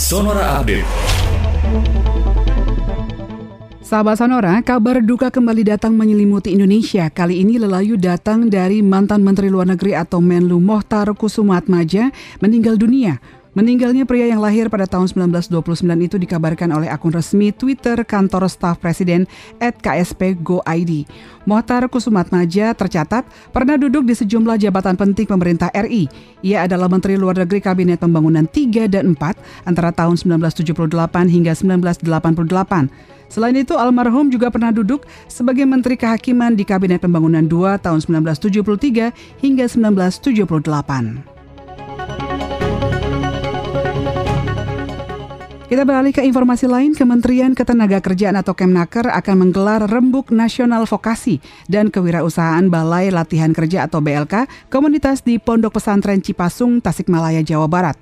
Sonora Update. Sahabat Sonora, kabar duka kembali datang menyelimuti Indonesia. Kali ini lelayu datang dari mantan Menteri Luar Negeri atau Menlu Mohtar Kusumatmaja meninggal dunia. Meninggalnya pria yang lahir pada tahun 1929 itu dikabarkan oleh akun resmi Twitter kantor staf presiden at KSP Go ID. Mohtar Kusumatmaja tercatat pernah duduk di sejumlah jabatan penting pemerintah RI. Ia adalah Menteri Luar Negeri Kabinet Pembangunan 3 dan 4 antara tahun 1978 hingga 1988. Selain itu, almarhum juga pernah duduk sebagai Menteri Kehakiman di Kabinet Pembangunan 2 tahun 1973 hingga 1978. Kita beralih ke informasi lain, Kementerian Ketenagakerjaan atau Kemnaker akan menggelar Rembuk Nasional Vokasi dan Kewirausahaan Balai Latihan Kerja atau BLK komunitas di Pondok Pesantren Cipasung, Tasikmalaya, Jawa Barat.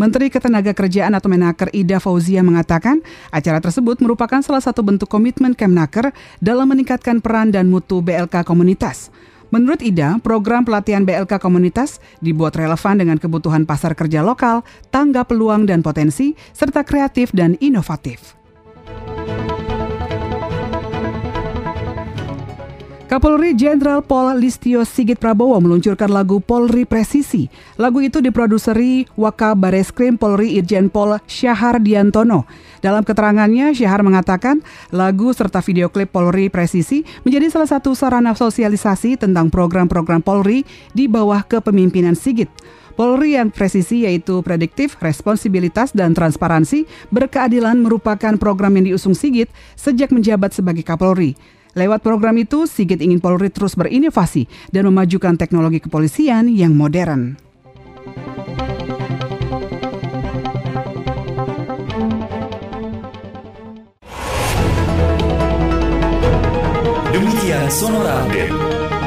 Menteri Ketenagakerjaan atau Menaker Ida Fauzia mengatakan acara tersebut merupakan salah satu bentuk komitmen Kemnaker dalam meningkatkan peran dan mutu BLK komunitas. Menurut Ida, program pelatihan BLK komunitas dibuat relevan dengan kebutuhan pasar kerja lokal, tanggap peluang dan potensi, serta kreatif dan inovatif. Kapolri Jenderal Pol Listio Sigit Prabowo meluncurkan lagu Polri Presisi. Lagu itu diproduseri Waka Bareskrim Polri Irjen Pol Syahar Diantono. Dalam keterangannya, Syahar mengatakan lagu serta video klip Polri Presisi menjadi salah satu sarana sosialisasi tentang program-program Polri di bawah kepemimpinan Sigit. Polri yang presisi yaitu prediktif, responsibilitas, dan transparansi berkeadilan merupakan program yang diusung Sigit sejak menjabat sebagai Kapolri. Lewat program itu, Sigit ingin Polri terus berinovasi dan memajukan teknologi kepolisian yang modern. Demikian Sonora Update.